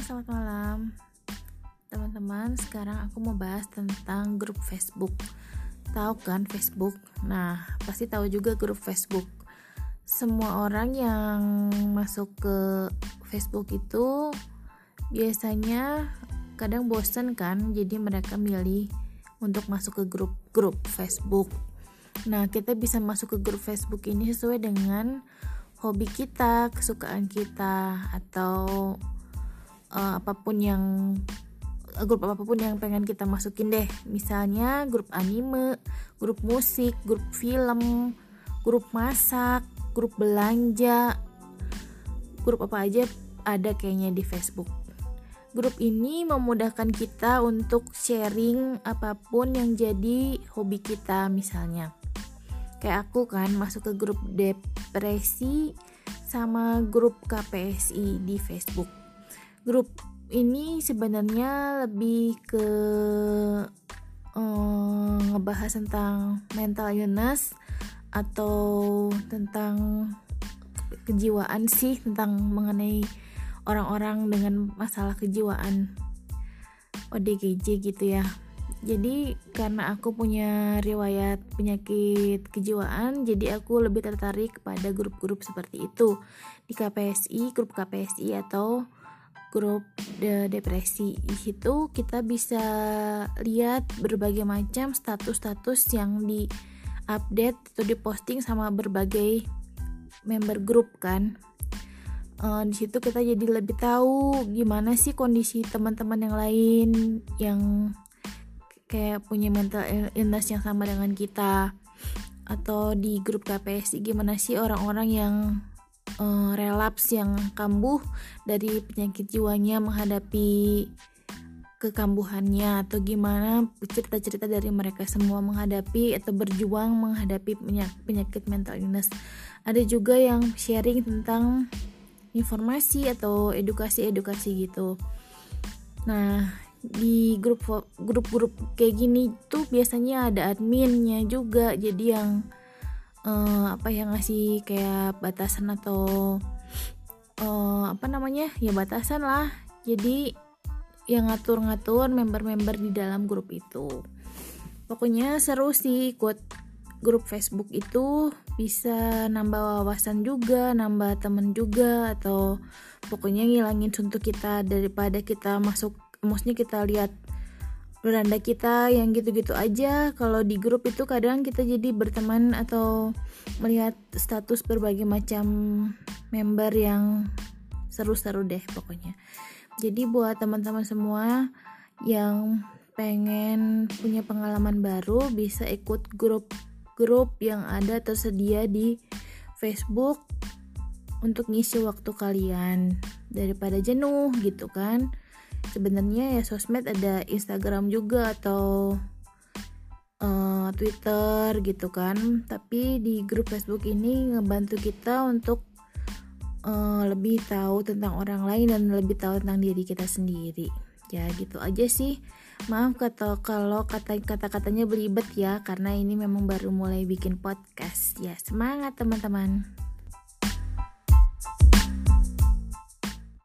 selamat malam. Teman-teman, sekarang aku mau bahas tentang grup Facebook. Tahu kan Facebook? Nah, pasti tahu juga grup Facebook. Semua orang yang masuk ke Facebook itu Biasanya kadang bosen kan Jadi mereka milih untuk masuk ke grup-grup Facebook. Nah, kita bisa masuk ke grup Facebook ini sesuai dengan hobi kita, kesukaan kita, atau uh, apa pun yang uh, grup apa pun yang pengen kita masukin deh. Misalnya grup anime, grup musik, grup film, grup masak, grup belanja, grup apa aja ada kayaknya di Facebook. Grup ini memudahkan kita untuk sharing apa pun yang jadi hobi kita misalnya kayak aku kan masuk ke grup depresi sama grup KPSI di Facebook grup ini sebenarnya lebih ke um, ngebahas tentang mental illness atau tentang kejiwaan sih tentang mengenai orang-orang dengan masalah kejiwaan ODGJ gitu ya. Jadi karena aku punya riwayat penyakit kejiwaan jadi aku lebih tertarik pada grup-grup seperti itu. Di KPSI grup KPSI atau grup de depresi di situ kita bisa lihat berbagai macam status-status yang di update atau diposting sama berbagai member grup kan. Uh, di situ kita jadi lebih tahu gimana sih kondisi teman-teman yang lain yang kayak punya mental illness yang sama dengan kita. Atau di grup KPSI gimana sih orang-orang yang uh, relaps yang kambuh dari penyakit jiwanya menghadapi kekambuhannya atau gimana cerita-cerita dari mereka semua menghadapi atau berjuang menghadapi penyakit mental illness. Ada juga yang sharing tentang informasi atau edukasi-edukasi gitu. Nah, di grup grup-grup kayak gini tuh biasanya ada adminnya juga jadi yang uh, apa yang ngasih kayak batasan atau uh, apa namanya ya batasan lah. Jadi yang ngatur-ngatur member-member di dalam grup itu. Pokoknya seru sih ikut grup Facebook itu. Bisa nambah wawasan juga nambah temen juga atau pokoknya ngilangin suntuk kita daripada kita masuk maksudnya kita lihat beranda kita yang gitu-gitu aja. Kalau di grup itu kadang kita jadi berteman atau melihat status berbagai macam member yang seru-seru deh pokoknya. Jadi buat teman-teman semua yang pengen punya pengalaman baru bisa ikut grup-grup yang ada tersedia di Facebook untuk ngisi waktu kalian daripada jenuh gitu kan sebenarnya ya sosmed ada Instagram juga atau uh, Twitter gitu kan. Tapi di grup Facebook ini ngebantu kita untuk uh, lebih tahu tentang orang lain dan lebih tahu tentang diri kita sendiri. Ya gitu aja sih. Maaf kata kalau kata kata katanya belibet ya karena ini memang baru mulai bikin podcast. Ya semangat teman-teman